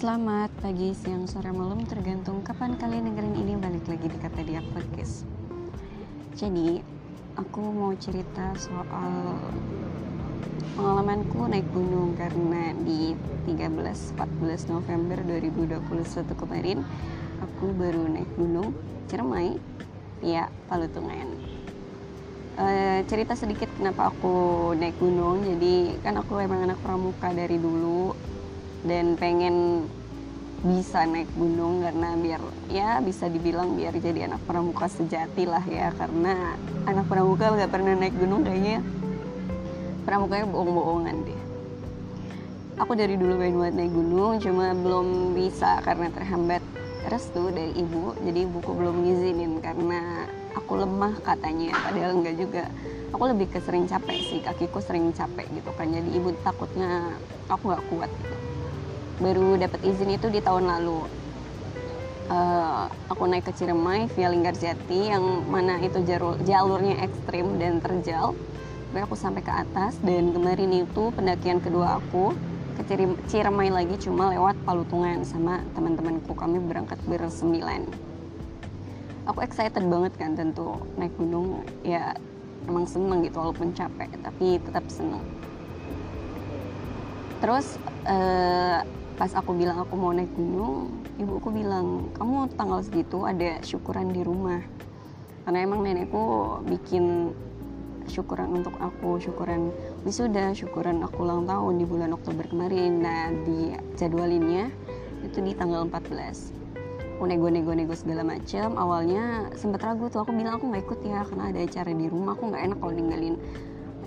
Selamat pagi, siang, sore, malam tergantung kapan kalian dengerin ini balik lagi di Kata Dia Podcast. Jadi, aku mau cerita soal pengalamanku naik gunung karena di 13-14 November 2021 kemarin aku baru naik gunung Ciremai ya Palutungan. Uh, cerita sedikit kenapa aku naik gunung jadi kan aku emang anak pramuka dari dulu dan pengen bisa naik gunung karena biar ya bisa dibilang biar jadi anak pramuka sejati lah ya. Karena anak pramuka nggak pernah naik gunung kayaknya. Pramukanya bohong-bohongan deh. Aku dari dulu pengen buat naik gunung cuma belum bisa karena terhambat restu dari ibu. Jadi ibuku belum ngizinin karena aku lemah katanya padahal enggak juga. Aku lebih ke sering capek sih kakiku sering capek gitu kan. Jadi ibu takutnya aku nggak kuat gitu baru dapat izin itu di tahun lalu. Uh, aku naik ke Ciremai via Linggarjati yang mana itu jalur, jalurnya ekstrim dan terjal. Sampai aku sampai ke atas dan kemarin itu pendakian kedua aku ke Ciremai lagi cuma lewat Palutungan sama teman-temanku. Kami berangkat bersembilan. Aku excited banget kan tentu naik gunung. Ya emang seneng gitu walaupun capek tapi tetap seneng. Terus uh, pas aku bilang aku mau naik gunung ibuku bilang kamu tanggal segitu ada syukuran di rumah. Karena emang nenekku bikin syukuran untuk aku syukuran wisuda syukuran aku ulang tahun di bulan Oktober kemarin. Nah di jadwalinnya itu di tanggal 14 aku nego-nego-nego segala macam awalnya sempat ragu tuh. Aku bilang aku nggak ikut ya karena ada acara di rumah. Aku nggak enak kalau ninggalin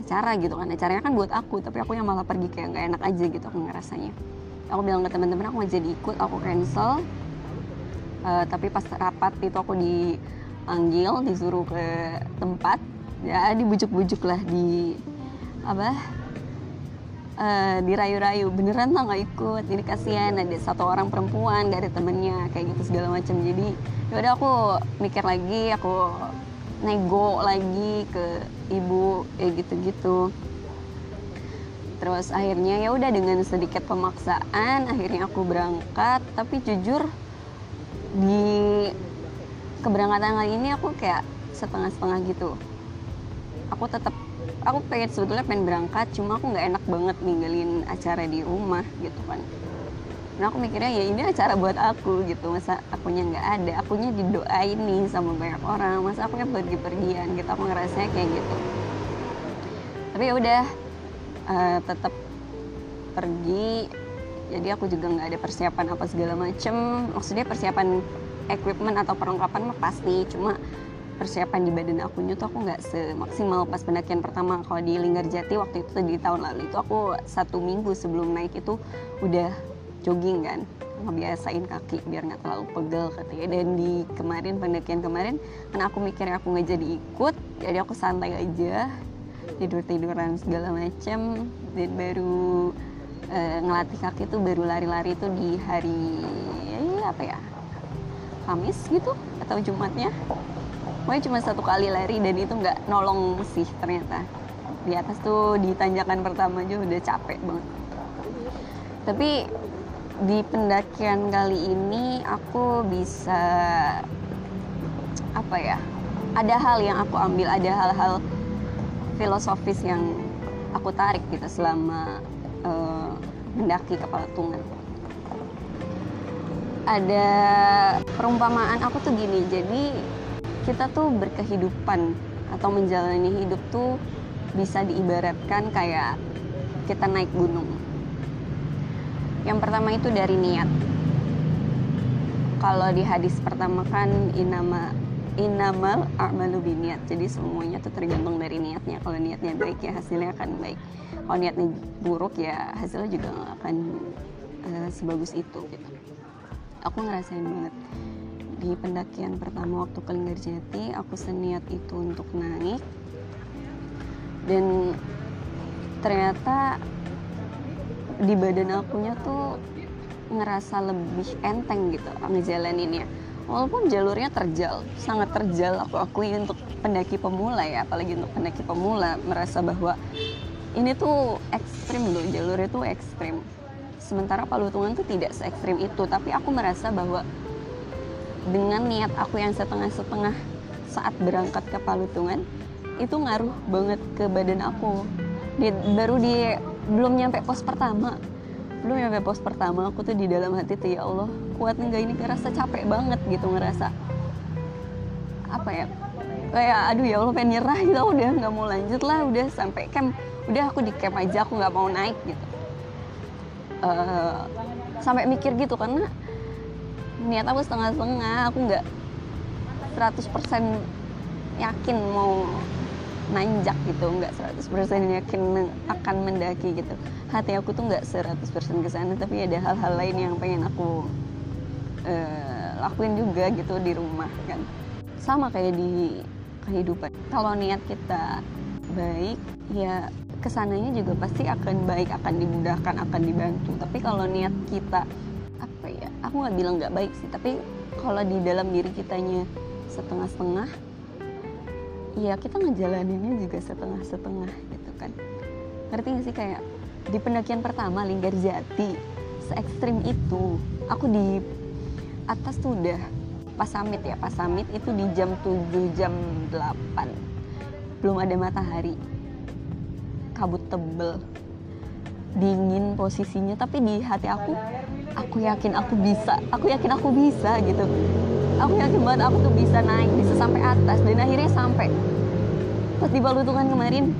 acara gitu kan. Acaranya kan buat aku tapi aku yang malah pergi kayak nggak enak aja gitu aku ngerasanya aku bilang ke teman-teman aku nggak jadi ikut aku cancel. Uh, tapi pas rapat itu aku dipanggil disuruh ke tempat. Ya dibujuk-bujuk lah di apa? Uh, dirayu-rayu. Beneran lah nggak ikut. Ini kasihan ada satu orang perempuan gak ada temennya kayak gitu segala macam. Jadi ya udah aku mikir lagi aku nego lagi ke ibu kayak gitu-gitu terus akhirnya ya udah dengan sedikit pemaksaan akhirnya aku berangkat. Tapi jujur di keberangkatan kali ini aku kayak setengah-setengah gitu. Aku tetap aku pengen sebetulnya pengen berangkat cuma aku nggak enak banget ninggalin acara di rumah gitu kan. Nah aku mikirnya ya ini acara buat aku gitu. Masa akunya nggak ada? Akunya didoain nih sama banyak orang. Masa aku yang pergi-pergian gitu? Aku ngerasanya kayak gitu. Tapi ya udah uh, tetap pergi. Jadi aku juga nggak ada persiapan apa segala macem. Maksudnya persiapan equipment atau perlengkapan mah pasti. Cuma persiapan di badan aku tuh aku nggak semaksimal pas pendakian pertama. Kalau di Linggarjati waktu itu di tahun lalu itu aku satu minggu sebelum naik itu udah jogging kan. Ngebiasain kaki biar nggak terlalu pegel katanya. Dan di kemarin pendakian kemarin karena aku mikirnya aku nggak jadi ikut jadi aku santai aja tidur tiduran segala macam dan baru uh, ngelatih kaki tuh baru lari-lari tuh di hari ya, apa ya? Kamis gitu atau Jumatnya. Pokoknya cuma satu kali lari dan itu nggak nolong sih ternyata. Di atas tuh di tanjakan pertama aja udah capek banget. Tapi di pendakian kali ini aku bisa apa ya ada hal yang aku ambil ada hal-hal filosofis yang aku tarik gitu selama uh, mendaki ke Palatungan. Ada perumpamaan aku tuh gini, jadi kita tuh berkehidupan atau menjalani hidup tuh bisa diibaratkan kayak kita naik gunung. Yang pertama itu dari niat. Kalau di hadis pertama kan inama inamal a'malu biniat jadi semuanya tuh tergantung dari niatnya. Kalau niatnya baik ya hasilnya akan baik. Kalau niatnya buruk ya hasilnya juga gak akan uh, sebagus itu gitu. Aku ngerasain banget. Di pendakian pertama waktu ke Linggarjati aku seniat itu untuk naik. Dan ternyata di badan akunya tuh ngerasa lebih enteng gitu ngejalaninnya walaupun jalurnya terjal sangat terjal aku akui untuk pendaki pemula ya apalagi untuk pendaki pemula merasa bahwa ini tuh ekstrim loh jalurnya tuh ekstrim. Sementara palutungan tuh tidak se ekstrim itu tapi aku merasa bahwa dengan niat aku yang setengah-setengah saat berangkat ke palutungan itu ngaruh banget ke badan aku. Di, baru di belum nyampe pos pertama belum nyampe pos pertama aku tuh di dalam hati tuh ya Allah kuat nggak ini. Ngerasa capek banget gitu ngerasa apa ya kayak aduh ya Allah pengen nyerah gitu udah nggak mau lanjut lah udah sampai camp udah aku di camp aja aku nggak mau naik gitu. Uh, sampai mikir gitu karena niat aku setengah-setengah aku nggak 100% yakin mau nanjak gitu nggak 100% yakin akan mendaki gitu hati aku tuh nggak 100% ke sana tapi ada hal-hal lain yang pengen aku uh, lakuin juga gitu di rumah kan. Sama kayak di kehidupan. Kalau niat kita baik ya ke sananya juga pasti akan baik akan dimudahkan akan dibantu. Tapi kalau niat kita apa ya aku nggak bilang nggak baik sih. Tapi kalau di dalam diri kitanya setengah-setengah ya kita ngejalaninnya juga setengah-setengah gitu kan. Ngerti gak sih kayak di pendakian pertama Linggar Jati se ekstrim itu aku di atas tuh udah pas summit ya. Pas summit itu di jam 7 jam 8 belum ada matahari. Kabut tebel. Dingin posisinya tapi di hati aku aku yakin aku bisa. Aku yakin aku bisa gitu. Aku yakin banget aku tuh bisa naik bisa sampai atas. Dan akhirnya sampai pas di Balutungan kemarin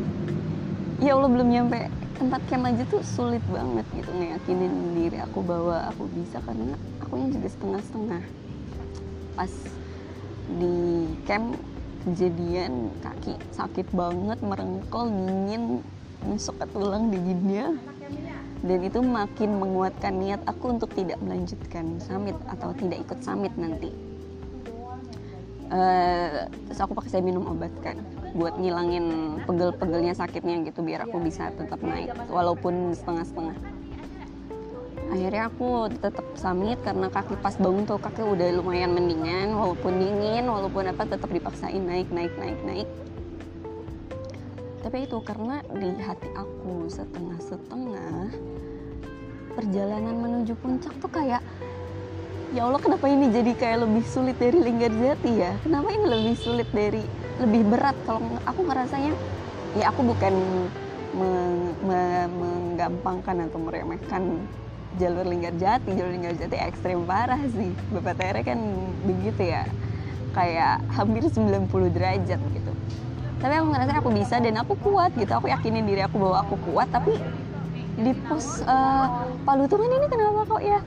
ya Allah belum nyampe tempat camp aja tuh sulit banget gitu ngeyakinin diri aku bahwa aku bisa karena aku yang juga setengah-setengah. Pas di camp kejadian kaki sakit banget merengkol dingin nusuk ke tulang dinginnya dan itu makin menguatkan niat aku untuk tidak melanjutkan summit atau tidak ikut summit nanti. Uh, terus aku pakai saya minum obat kan buat ngilangin pegel-pegelnya sakitnya gitu biar aku bisa tetap naik walaupun setengah-setengah. Akhirnya aku tetap summit karena kaki pas bangun tuh kaki udah lumayan mendingan walaupun dingin walaupun apa tetap dipaksain naik naik naik naik. Tapi itu karena di hati aku setengah-setengah perjalanan menuju puncak tuh kayak ya Allah kenapa ini jadi kayak lebih sulit dari Linggarjati ya? Kenapa ini lebih sulit dari lebih berat. Kalau aku ngerasanya ya aku bukan meng, me, menggampangkan atau meremehkan jalur Linggarjati jalur Linggarjati ekstrim parah sih. Bapak Tere kan begitu ya. Kayak hampir 90 derajat gitu. Tapi aku ngerasa aku bisa dan aku kuat gitu. Aku yakinin diri aku bahwa aku kuat tapi di pos uh, Palutungan ini kenapa kok ya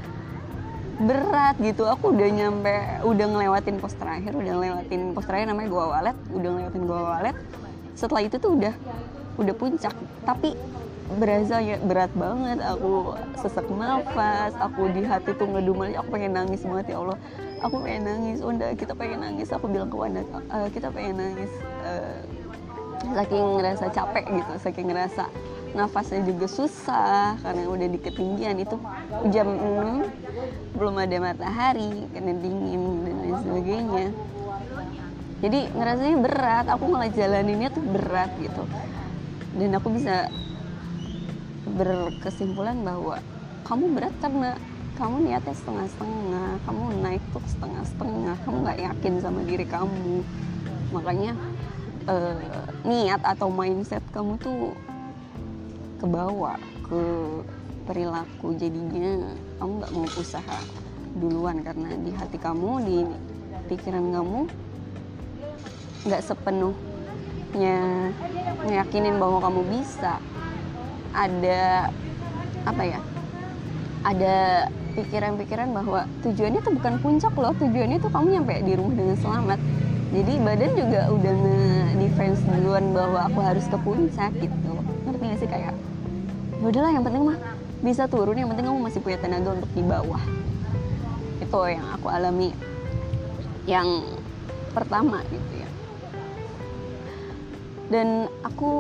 berat gitu. Aku udah nyampe udah ngelewatin pos terakhir udah ngelewatin pos terakhir namanya gua walet udah ngelewatin gua walet. Setelah itu tuh udah udah puncak. Tapi berasa ya berat banget. Aku sesak nafas aku di hati tuh ngedumel. Aku pengen nangis banget ya Allah. Aku pengen nangis Onda kita pengen nangis. Aku bilang ke Wanda uh, kita pengen nangis uh, saking ngerasa capek gitu saking ngerasa nafasnya juga susah karena udah di ketinggian itu jam 6 belum ada matahari karena dingin dan lain sebagainya. Jadi ngerasanya berat aku malah jalaninnya tuh berat gitu. Dan aku bisa berkesimpulan bahwa kamu berat karena kamu niatnya setengah-setengah kamu naik tuh setengah-setengah kamu nggak yakin sama diri kamu. Makanya uh, niat atau mindset kamu tuh kebawa ke perilaku jadinya kamu nggak mau usaha duluan karena di hati kamu di pikiran kamu nggak sepenuhnya meyakinin bahwa kamu bisa. Ada apa ya ada pikiran-pikiran bahwa tujuannya tuh bukan puncak loh tujuannya tuh kamu nyampe di rumah dengan selamat. Jadi badan juga udah nge-defense duluan bahwa aku harus ke puncak gitu sih kayak ya udahlah yang penting mah bisa turun yang penting kamu masih punya tenaga untuk di bawah. Itu yang aku alami yang pertama gitu ya. Dan aku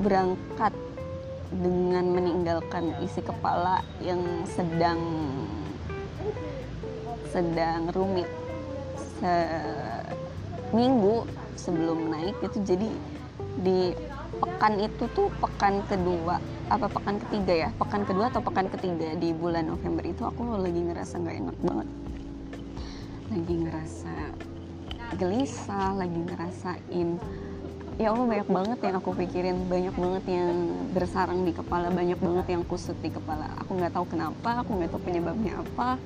berangkat dengan meninggalkan isi kepala yang sedang sedang rumit se minggu sebelum naik itu jadi di pekan itu tuh pekan kedua apa pekan ketiga ya? Pekan kedua atau pekan ketiga di bulan November itu aku lagi ngerasa nggak enak banget. Lagi ngerasa gelisah lagi ngerasain ya Allah banyak banget yang aku pikirin banyak banget yang bersarang di kepala banyak banget yang kusut di kepala. Aku nggak tahu kenapa aku nggak tahu penyebabnya apa.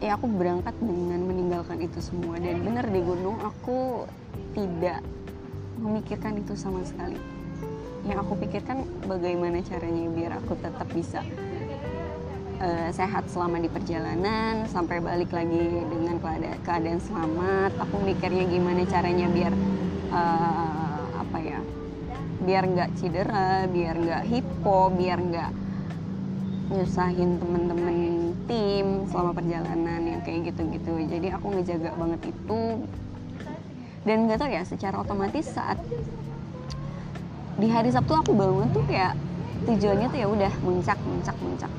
Ya aku berangkat dengan meninggalkan itu semua. Dan bener di gunung aku tidak memikirkan itu sama sekali. Yang aku pikirkan bagaimana caranya biar aku tetap bisa uh, sehat selama di perjalanan sampai balik lagi dengan keadaan, keadaan selamat. Aku mikirnya gimana caranya biar uh, apa ya biar nggak cedera biar nggak hipo biar nggak nyusahin temen-temen tim selama perjalanan yang kayak gitu-gitu. Jadi aku ngejaga banget itu dan nggak tau ya secara otomatis saat di hari Sabtu aku bangun tuh kayak tujuannya tuh ya udah muncak muncak muncak.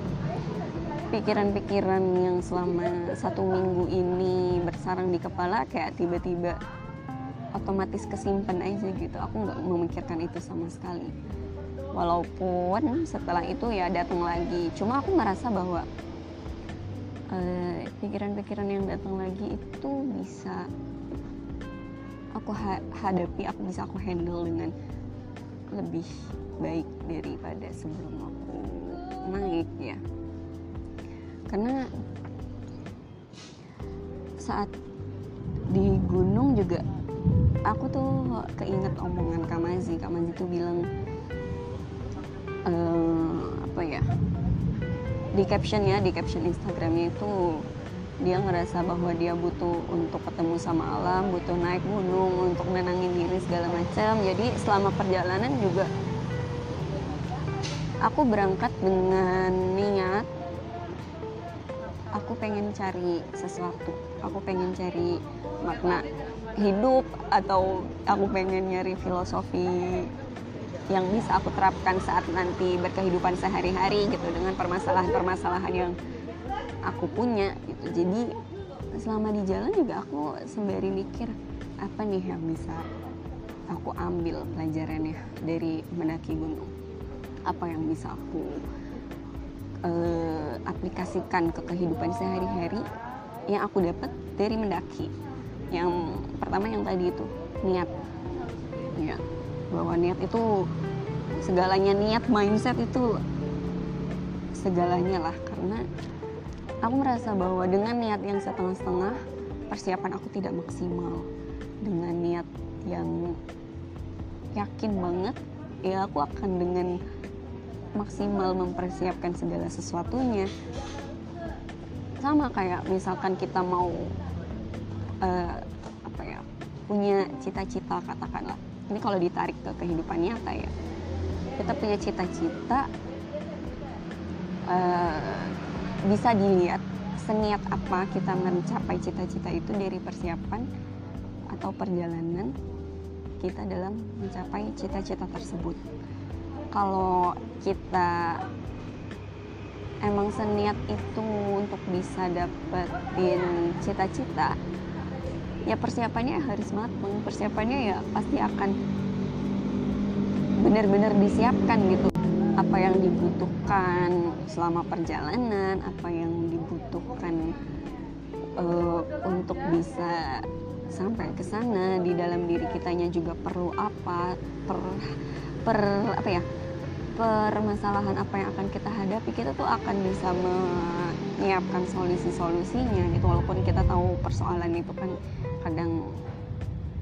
Pikiran-pikiran yang selama satu minggu ini bersarang di kepala kayak tiba-tiba otomatis kesimpan aja gitu. Aku nggak memikirkan itu sama sekali. Walaupun setelah itu ya datang lagi. Cuma aku merasa bahwa pikiran pikiran-pikiran yang datang lagi itu bisa aku ha hadapi aku bisa aku handle dengan lebih baik daripada sebelum aku naik ya. Karena saat di gunung juga aku tuh keinget omongan Kamazi Kamazi tuh bilang uh, apa ya di caption ya di caption Instagramnya itu dia ngerasa bahwa dia butuh untuk ketemu sama alam, butuh naik gunung untuk nenangin diri segala macam. Jadi selama perjalanan juga aku berangkat dengan niat aku pengen cari sesuatu, aku pengen cari makna hidup atau aku pengen nyari filosofi yang bisa aku terapkan saat nanti berkehidupan sehari-hari gitu dengan permasalahan-permasalahan yang aku punya gitu. Jadi selama di jalan juga aku sembari mikir apa nih yang bisa aku ambil pelajarannya dari mendaki gunung? Apa yang bisa aku uh, aplikasikan ke kehidupan sehari-hari yang aku dapat dari mendaki? Yang pertama yang tadi itu niat. Ya bahwa niat itu segalanya niat mindset itu segalanya lah. Karena aku merasa bahwa dengan niat yang setengah-setengah persiapan aku tidak maksimal. Dengan niat yang yakin banget ya aku akan dengan maksimal mempersiapkan segala sesuatunya. Sama kayak misalkan kita mau uh, apa ya punya cita-cita katakanlah. Ini kalau ditarik ke kehidupan nyata ya. Kita punya cita-cita uh, bisa dilihat seniat apa kita mencapai cita-cita itu dari persiapan atau perjalanan kita dalam mencapai cita-cita tersebut. Kalau kita emang seniat itu untuk bisa dapetin cita-cita ya persiapannya harus matang persiapannya ya pasti akan benar-benar disiapkan gitu apa yang dibutuhkan selama perjalanan apa yang dibutuhkan uh, untuk bisa sampai ke sana di dalam diri kitanya juga perlu apa per per apa ya permasalahan apa yang akan kita hadapi kita tuh akan bisa menyiapkan solusi-solusinya gitu. Walaupun kita tahu persoalan itu kan kadang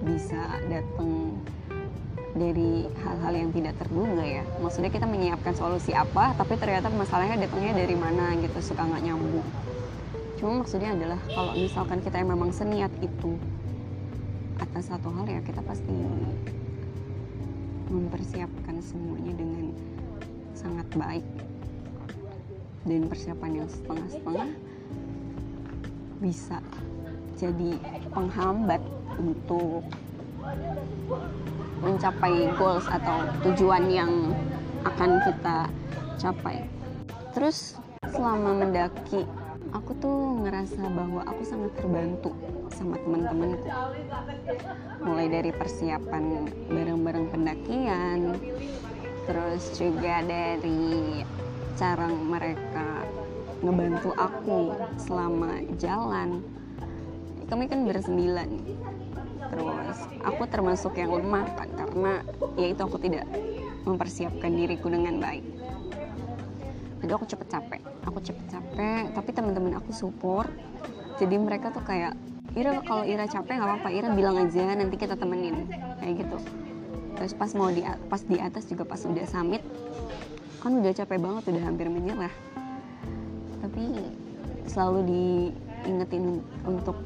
bisa datang dari hal-hal yang tidak terduga ya. Maksudnya kita menyiapkan solusi apa tapi ternyata masalahnya datangnya dari mana gitu suka nggak nyambung. Cuma maksudnya adalah kalau misalkan kita yang memang seniat itu atas satu hal ya kita pasti mempersiapkan semuanya dengan sangat baik. Dan persiapan yang setengah-setengah bisa jadi penghambat untuk mencapai goals atau tujuan yang akan kita capai. Terus selama mendaki, aku tuh ngerasa bahwa aku sangat terbantu sama teman-temanku. Mulai dari persiapan barang-barang pendakian terus juga dari cara mereka ngebantu aku selama jalan. Kami kan bersembilan terus aku termasuk yang lemah kan karena ya itu aku tidak mempersiapkan diriku dengan baik. Jadi aku cepet capek aku cepet capek tapi teman-teman aku support. Jadi mereka tuh kayak Ira kalau Ira capek nggak apa-apa Ira bilang aja nanti kita temenin. Kayak gitu. Terus pas mau di pas di atas juga pas udah summit kan udah capek banget udah hampir menyerah. Tapi selalu diingetin untuk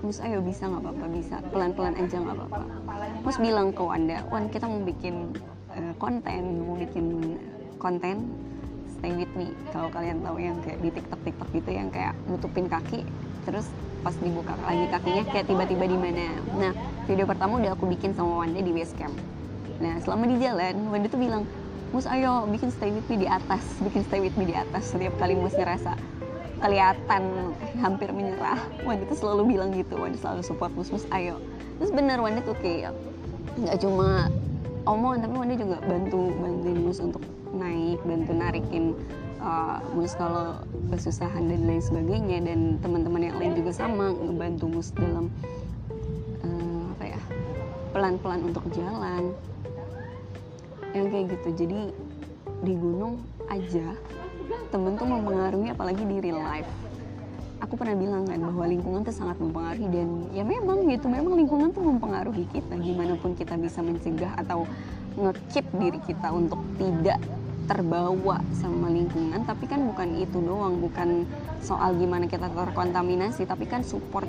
Mus ayo bisa nggak apa-apa bisa. Pelan-pelan aja nggak apa-apa. Mus bilang ke Wanda Wan kita mau bikin uh, konten mau bikin konten. Stay with me. Kalau kalian tahu yang kayak di tiktok tiktok gitu yang kayak nutupin kaki terus pas dibuka lagi kakinya kayak tiba-tiba di mana. Nah video pertama udah aku bikin sama Wanda di base camp nah selama di jalan Wanda tuh bilang Mus ayo bikin stay with me di atas bikin stay with me di atas. Setiap kali Mus ngerasa kelihatan hampir menyerah. Wanda tuh selalu bilang gitu Wanda selalu support mus mus ayo. Terus bener Wanda tuh kayak nggak cuma omongan tapi Wanda juga bantu bantuin mus untuk naik bantu narikin uh, mus kalau kesusahan dan lain sebagainya. Dan teman-teman yang lain juga sama ngebantu mus dalam uh, apa ya pelan-pelan untuk jalan. Yang kayak gitu. Jadi di gunung aja temen tuh mempengaruhi apalagi di real life. Aku pernah bilang kan bahwa lingkungan tuh sangat mempengaruhi dan ya memang gitu memang lingkungan tuh mempengaruhi kita. Gimana pun kita bisa mencegah atau ngekip diri kita untuk tidak terbawa sama lingkungan. Tapi kan bukan itu doang bukan soal gimana kita terkontaminasi tapi kan support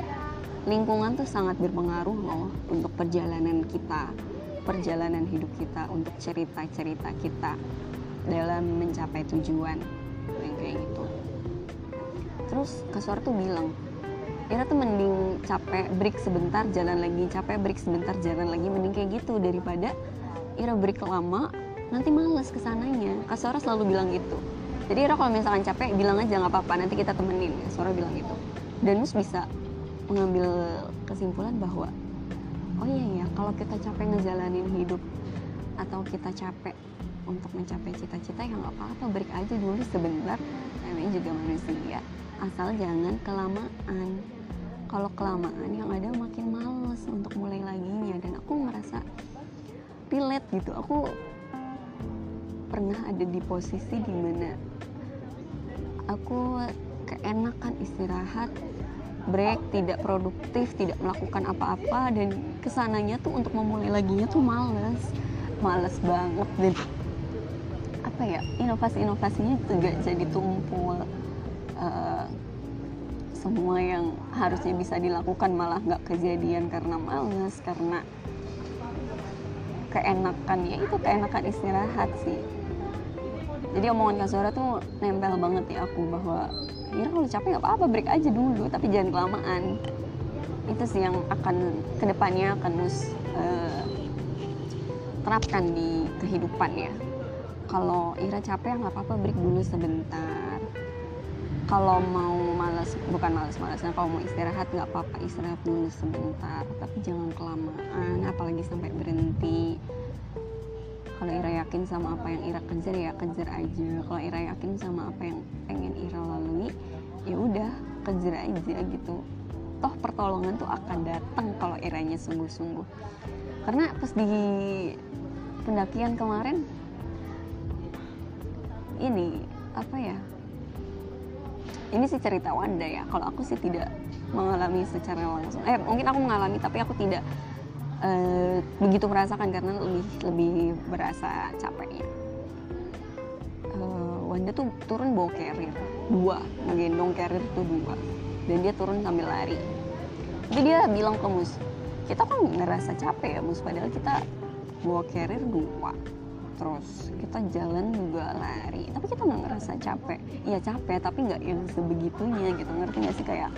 lingkungan tuh sangat berpengaruh loh untuk perjalanan kita perjalanan hidup kita untuk cerita-cerita kita dalam mencapai tujuan terus kasur tuh bilang Ira tuh mending capek break sebentar jalan lagi capek break sebentar jalan lagi mending kayak gitu daripada Ira break lama nanti males ke sananya. Kasora selalu bilang gitu. Jadi Ira kalau misalkan capek bilang aja nggak apa-apa nanti kita temenin. Kasora bilang gitu. Dan Mus bisa mengambil kesimpulan bahwa oh iya ya kalau kita capek ngejalanin hidup atau kita capek untuk mencapai cita-cita ya nggak apa-apa break aja dulu sebentar. Namanya juga manusia. Asal jangan kelamaan. Kalau kelamaan yang ada makin males untuk mulai laginya. Dan aku merasa relate gitu. Aku pernah ada di posisi di mana aku keenakan istirahat break tidak produktif tidak melakukan apa-apa. Dan ke sananya tuh untuk memulai laginya tuh males. Males banget. Dan apa ya inovasi-inovasinya juga jadi tumpul uh, semua yang harusnya bisa dilakukan malah nggak kejadian karena males karena keenakan ya itu keenakan istirahat sih. Jadi omongan Kak Zora tuh nempel banget di aku bahwa ya kalau capek nggak apa-apa break aja dulu tapi jangan kelamaan. Itu sih yang akan ke depannya akan mus uh, terapkan di kehidupan ya kalau Ira capek nggak apa-apa break dulu sebentar. Kalau mau malas bukan malas-malasan kalau mau istirahat nggak apa-apa istirahat dulu sebentar. Tapi jangan kelamaan apalagi sampai berhenti. Kalau Ira yakin sama apa yang Ira kejar ya kejar aja. Kalau Ira yakin sama apa yang pengen Ira lalui ya udah kejar aja gitu. Toh pertolongan tuh akan datang kalau Iranya sungguh-sungguh. Karena pas di pendakian kemarin ini apa ya ini sih cerita Wanda ya. Kalau aku sih tidak mengalami secara langsung. Eh mungkin aku mengalami tapi aku tidak uh, begitu merasakan karena lebih lebih berasa capeknya uh, Wanda tuh turun bawa carrier dua ngegendong carrier tuh dua. Dan dia turun sambil lari. Tapi dia bilang ke Mus kita kan ngerasa capek ya Mus padahal kita bawa carrier dua terus kita jalan juga lari. Tapi kita nggak ngerasa capek. Iya capek tapi nggak yang sebegitunya gitu. Ngerti nggak sih? Kayak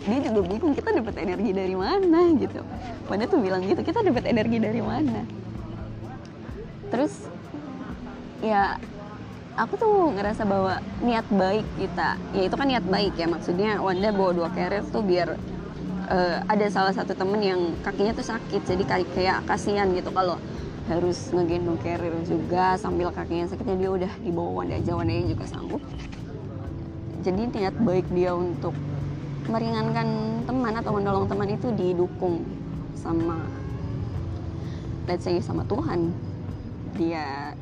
dia juga bingung kita dapat energi dari mana? gitu. Pada tuh bilang gitu kita dapat energi dari mana? Terus ya aku tuh ngerasa bahwa niat baik kita ya itu kan niat baik ya. Maksudnya Wanda bawa dua carrier tuh biar uh, ada salah satu temen yang kakinya tuh sakit. Jadi kayak kayak kasihan gitu kalau harus ngegendong carrier juga sambil kakinya sakitnya dia udah dibawa wanda aja wandanya juga sanggup. Jadi niat baik dia untuk meringankan teman atau menolong teman itu didukung sama let's say sama Tuhan. Dia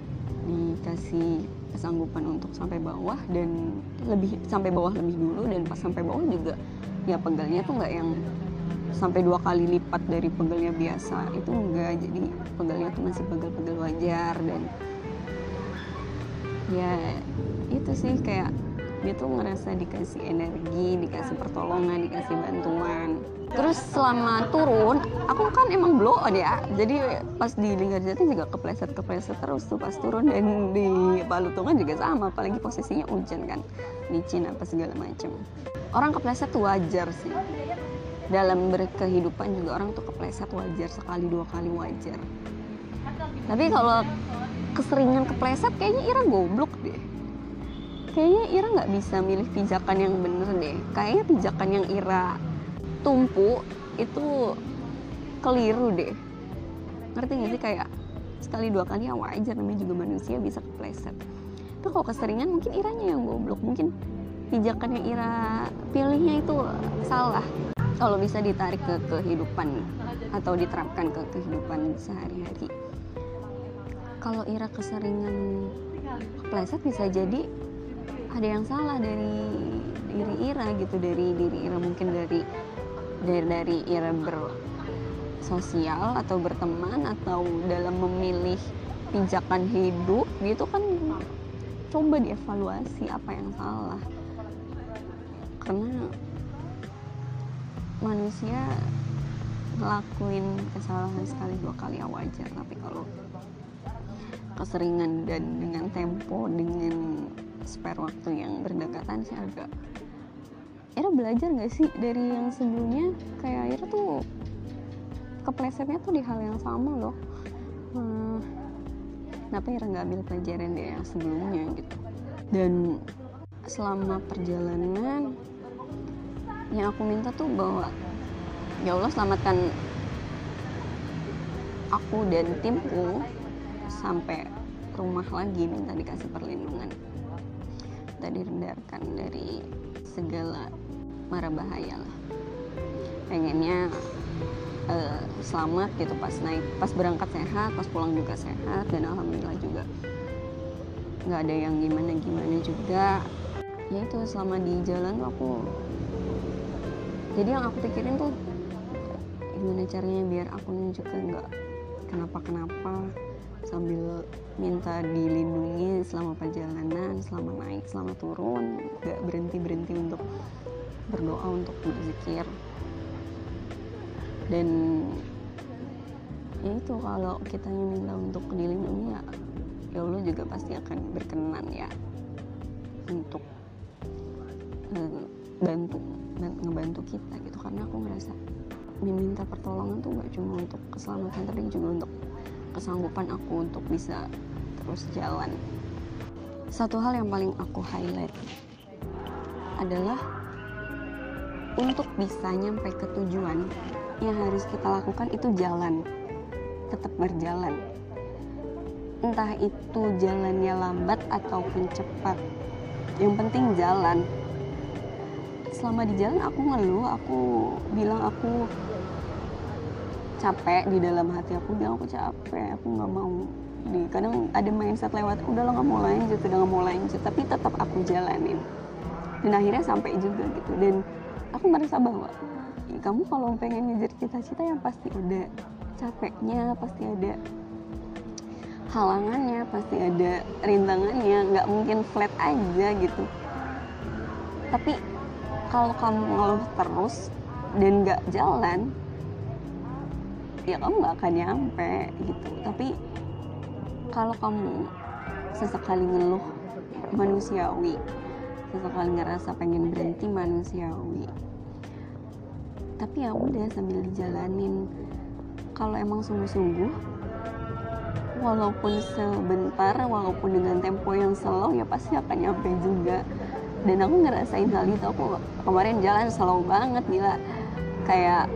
dikasih kesanggupan untuk sampai bawah dan lebih sampai bawah lebih dulu dan pas sampai bawah juga ya pegelnya tuh nggak yang sampai dua kali lipat dari pegelnya biasa itu enggak jadi pegelnya tuh masih pegel-pegel wajar dan ya itu sih kayak dia tuh ngerasa dikasih energi, dikasih pertolongan, dikasih bantuan. Terus selama turun, aku kan emang blow on ya. Jadi pas di Linggarjati juga kepleset-kepleset terus tuh pas turun dan di Palutungan juga sama, apalagi posisinya hujan kan, licin apa segala macem. Orang kepleset tuh wajar sih dalam berkehidupan juga orang tuh kepleset wajar sekali dua kali wajar. Tapi kalau keseringan kepleset kayaknya Ira goblok deh. Kayaknya Ira nggak bisa milih pijakan yang bener deh. Kayaknya pijakan yang Ira tumpu itu keliru deh. Ngerti gak sih? Kayak sekali dua kali ya wajar namanya juga manusia bisa kepleset. Tapi kalau keseringan mungkin Iranya yang goblok. Mungkin pijakan yang Ira pilihnya itu salah kalau bisa ditarik ke kehidupan atau diterapkan ke kehidupan sehari-hari. Kalau Ira keseringan kepleset bisa jadi ada yang salah dari diri Ira gitu dari diri Ira mungkin dari dari dari Ira bersosial atau berteman atau dalam memilih pijakan hidup gitu kan coba dievaluasi apa yang salah. Karena manusia ngelakuin kesalahan sekali dua kali ya wajar tapi kalau keseringan dan dengan tempo dengan spare waktu yang berdekatan sih agak. Ira belajar gak sih dari yang sebelumnya? Kayak Ira tuh keplesetnya tuh di hal yang sama loh. Hmm, kenapa Ira nggak ambil pelajaran dari yang sebelumnya gitu? Dan selama perjalanan yang aku minta tuh bahwa ya Allah selamatkan aku dan timku sampai rumah lagi minta dikasih perlindungan. Kita direndarkan dari segala mara bahaya lah. Pengennya uh, selamat gitu pas naik pas berangkat sehat pas pulang juga sehat dan alhamdulillah juga nggak ada yang gimana gimana juga. Ya itu selama di jalan aku jadi yang aku pikirin tuh gimana caranya biar aku juga nggak kenapa-kenapa sambil minta dilindungi selama perjalanan, selama naik, selama turun, nggak berhenti berhenti untuk berdoa untuk berzikir. Dan ya itu kalau kita minta untuk dilindungi ya, ya Allah juga pasti akan berkenan ya untuk uh, bantu ngebantu kita gitu. Karena aku ngerasa meminta pertolongan tuh gak cuma untuk keselamatan tapi juga untuk kesanggupan aku untuk bisa terus jalan. Satu hal yang paling aku highlight adalah untuk bisa nyampe ke tujuan yang harus kita lakukan itu jalan. Tetap berjalan. Entah itu jalannya lambat ataupun cepat. Yang penting jalan selama di jalan aku ngeluh aku bilang aku capek di dalam hati. Aku bilang aku capek aku nggak mau di kadang ada mindset lewat udah lo nggak mau lanjut udah nggak mau lanjut tapi tetap aku jalanin. Dan akhirnya sampai juga gitu. Dan aku merasa bahwa kamu kalau pengen ngejar cita-cita yang pasti ada capeknya pasti ada halangannya pasti ada rintangannya. Nggak mungkin flat aja gitu. Tapi kalau kamu ngeluh terus dan nggak jalan ya kamu nggak akan nyampe gitu. Tapi kalau kamu sesekali ngeluh manusiawi sesekali ngerasa pengen berhenti manusiawi tapi ya udah sambil dijalanin. Kalau emang sungguh-sungguh walaupun sebentar walaupun dengan tempo yang slow ya pasti akan nyampe juga dan aku ngerasain hal itu. Aku kemarin jalan slow banget gila. Kayak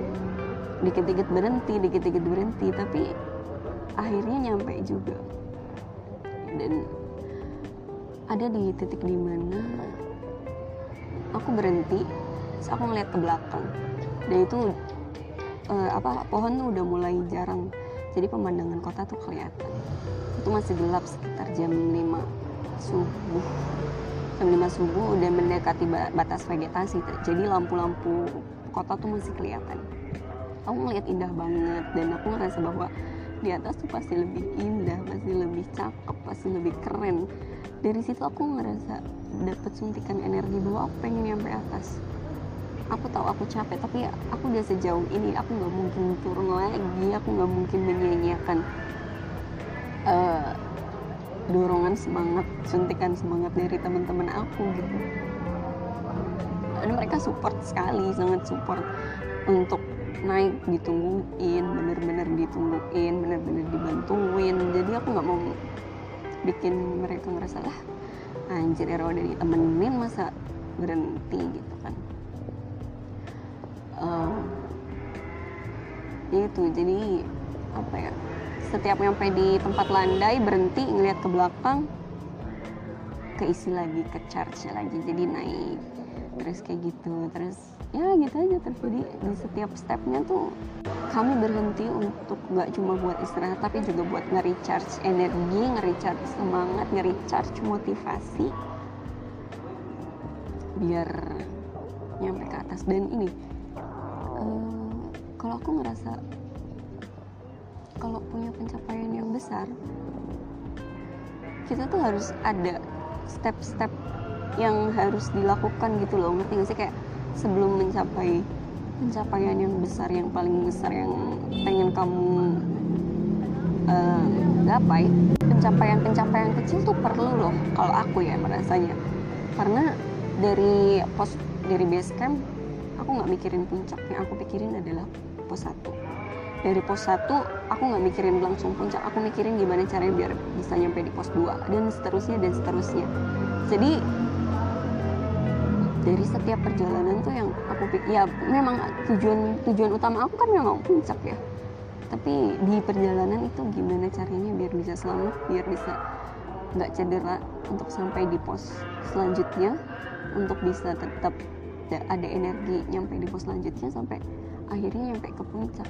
dikit-dikit berhenti dikit-dikit berhenti. Tapi akhirnya nyampe juga. Dan ada di titik di mana aku berhenti terus aku ngeliat ke belakang. Dan itu uh, apa pohon tuh udah mulai jarang. Jadi pemandangan kota tuh kelihatan. Itu masih gelap sekitar jam 5 subuh jam 5 subuh udah mendekati batas vegetasi jadi lampu-lampu kota tuh masih kelihatan. Aku ngeliat indah banget dan aku ngerasa bahwa di atas tuh pasti lebih indah pasti lebih cakep pasti lebih keren. Dari situ aku ngerasa dapet suntikan energi bahwa aku pengen nyampe atas. Aku tahu aku capek tapi aku udah sejauh ini aku nggak mungkin turun lagi aku nggak mungkin menyanyiakan uh, dorongan semangat suntikan semangat dari teman-teman aku gitu. Dan mereka support sekali sangat support untuk naik ditungguin bener-bener ditungguin bener-bener dibantuin. Jadi aku nggak mau bikin mereka ngerasa lah anjir ya udah ditemenin masa berhenti gitu kan. Uh, itu jadi apa ya setiap nyampe di tempat landai berhenti ngeliat ke belakang keisi lagi ke charge lagi jadi naik. Terus kayak gitu terus ya gitu aja terjadi di setiap stepnya tuh kamu berhenti untuk nggak cuma buat istirahat tapi juga buat nge-recharge energi, nge-recharge semangat, nge-recharge motivasi biar nyampe ke atas. Dan ini uh, kalau aku ngerasa kalau punya pencapaian yang besar kita tuh harus ada step-step yang harus dilakukan gitu loh. Ngerti gak sih? Kayak sebelum mencapai pencapaian yang besar yang paling besar yang pengen kamu uh, gapai pencapaian-pencapaian kecil tuh perlu loh kalau aku ya merasanya. Karena dari pos dari base camp aku nggak mikirin puncak yang aku pikirin adalah pos satu dari pos satu aku nggak mikirin langsung puncak. Aku mikirin gimana caranya biar bisa nyampe di pos 2 dan seterusnya dan seterusnya. Jadi dari setiap perjalanan tuh yang aku pikir ya memang tujuan tujuan utama aku kan memang puncak ya. Tapi di perjalanan itu gimana caranya biar bisa selamat biar bisa nggak cedera untuk sampai di pos selanjutnya untuk bisa tetap ada energi nyampe di pos selanjutnya sampai akhirnya nyampe ke puncak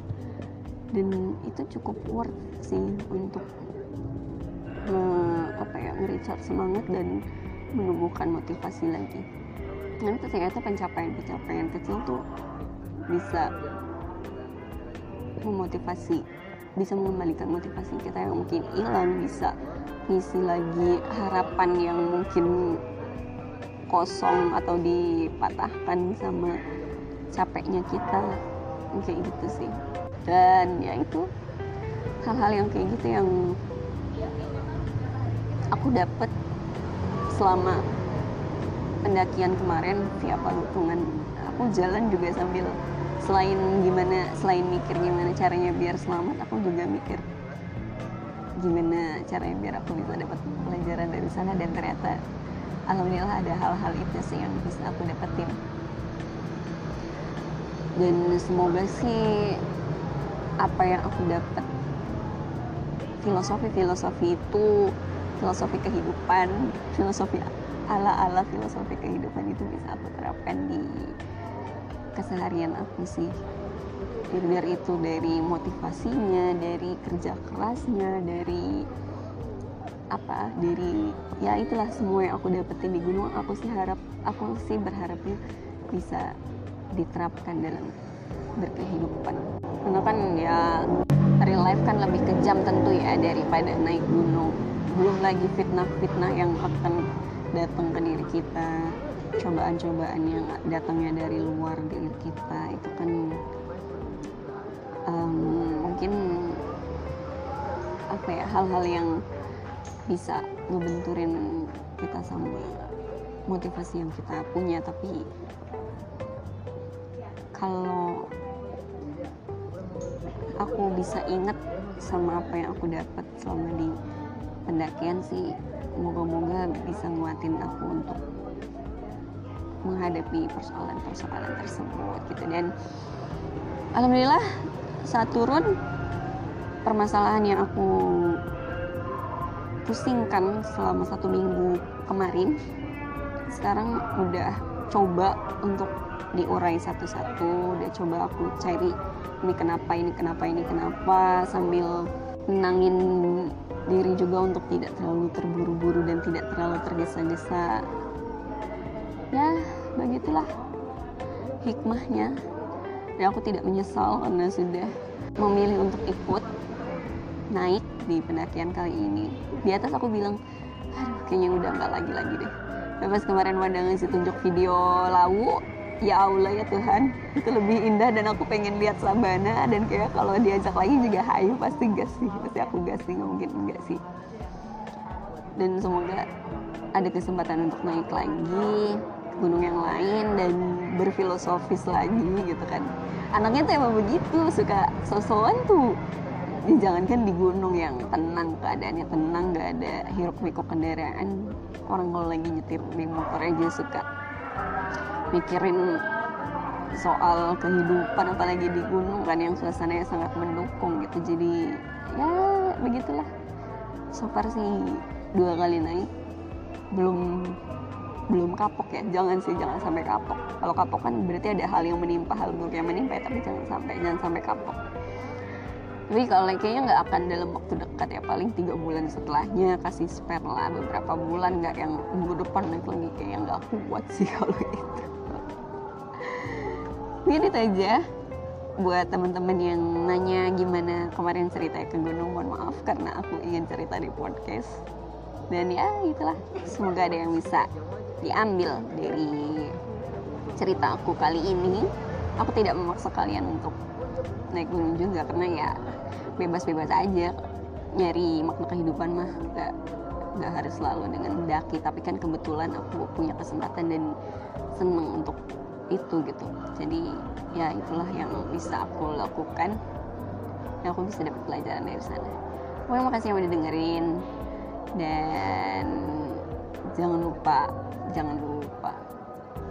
dan itu cukup worth sih untuk uh, apa ya nge-recharge semangat dan menumbuhkan motivasi lagi. Tapi ternyata pencapaian-pencapaian kecil tuh bisa memotivasi bisa mengembalikan motivasi kita yang mungkin hilang bisa ngisi lagi harapan yang mungkin kosong atau dipatahkan sama capeknya kita. Kayak gitu sih dan ya itu hal-hal yang kayak gitu yang aku dapat selama pendakian kemarin via Palutungan aku jalan juga sambil selain gimana selain mikir gimana caranya biar selamat aku juga mikir gimana caranya biar aku bisa dapat pelajaran dari sana. Dan ternyata alhamdulillah ada hal-hal itu sih yang bisa aku dapetin. Dan semoga sih apa yang aku dapat filosofi-filosofi itu filosofi kehidupan filosofi ala-ala filosofi kehidupan itu bisa aku terapkan di keseharian aku sih. Biar itu dari motivasinya dari kerja kerasnya dari apa dari ya itulah semua yang aku dapetin di gunung. Aku sih harap aku sih berharapnya bisa diterapkan dalam berkehidupan. Karena kan ya real life kan lebih kejam tentu ya daripada naik gunung. Belum lagi fitnah-fitnah yang akan datang ke diri kita. Cobaan-cobaan yang datangnya dari luar diri kita itu kan um, mungkin apa ya hal-hal yang bisa ngebenturin kita sama motivasi yang kita punya. Tapi kalau aku bisa ingat sama apa yang aku dapat selama di pendakian sih moga-moga bisa nguatin aku untuk menghadapi persoalan-persoalan tersebut gitu. Dan alhamdulillah saat turun permasalahan yang aku pusingkan selama satu minggu kemarin sekarang udah coba untuk diurai satu-satu udah coba aku cari ini kenapa ini kenapa ini kenapa sambil menangin diri juga untuk tidak terlalu terburu-buru dan tidak terlalu tergesa-gesa. Ya begitulah hikmahnya. Ya aku tidak menyesal karena sudah memilih untuk ikut naik di pendakian kali ini. Di atas aku bilang aduh kayaknya udah nggak lagi lagi deh pas kemarin Wanda ngasih tunjuk video lawu ya Allah ya Tuhan. Itu lebih indah dan aku pengen lihat Sabana dan kayak kalau diajak lagi juga hayu pasti gas sih? Pasti aku gas sih nggak mungkin enggak sih. Dan semoga ada kesempatan untuk naik lagi gunung yang lain dan berfilosofis lagi gitu kan. Anaknya tuh emang begitu suka sosokan tuh jangankan di gunung yang tenang keadaannya tenang gak ada hiruk pikuk kendaraan orang kalau lagi nyetir di motor aja suka mikirin soal kehidupan apalagi di gunung kan yang suasananya sangat mendukung gitu. Jadi ya begitulah. So far sih dua kali naik belum belum kapok ya. Jangan sih jangan sampai kapok. Kalau kapok kan berarti ada hal yang menimpa hal buruk yang menimpa ya, tapi jangan sampai jangan sampai kapok tapi kalau kayaknya nggak akan dalam waktu dekat ya paling tiga bulan setelahnya kasih spare lah beberapa bulan nggak yang minggu depan naik lagi. Kayak nggak kuat sih kalau itu. Mungkin itu aja. Buat teman-teman yang nanya gimana kemarin cerita ke gunung mohon maaf karena aku ingin cerita di podcast. Dan ya itulah. Semoga ada yang bisa diambil dari cerita aku kali ini. Aku tidak memaksa kalian untuk naik gunung juga karena ya. Bebas-bebas aja nyari makna kehidupan mah gak, gak harus selalu dengan mendaki tapi kan kebetulan aku punya kesempatan dan seneng untuk itu gitu. Jadi ya itulah yang bisa aku lakukan yang aku bisa dapat pelajaran dari sana. Pokoknya makasih yang udah dengerin. Dan jangan lupa jangan lupa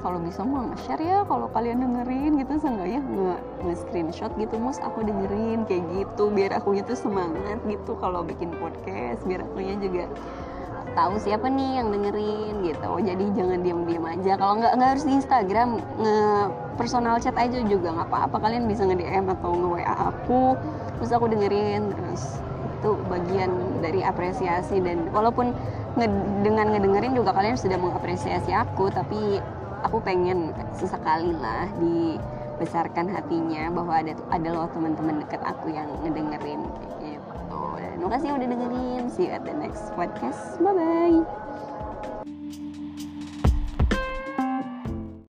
kalau bisa mau nge-share ya kalau kalian dengerin gitu. Seenggaknya nge, nge screenshot gitu mus aku dengerin kayak gitu. Biar aku itu semangat gitu kalau bikin podcast. Biar aku juga tahu siapa nih yang dengerin gitu. Jadi jangan diam-diam aja. Kalau nggak nggak harus di Instagram nge personal chat aja juga. Nggak apa-apa kalian bisa nge DM atau nge WA aku. Terus aku dengerin terus itu bagian dari apresiasi. Dan walaupun nge dengan ngedengerin juga kalian sudah mengapresiasi aku tapi aku pengen sesekali lah dibesarkan hatinya bahwa ada ada loh teman-teman dekat aku yang ngedengerin gitu. Dan makasih udah dengerin. See you at the next podcast. Bye bye.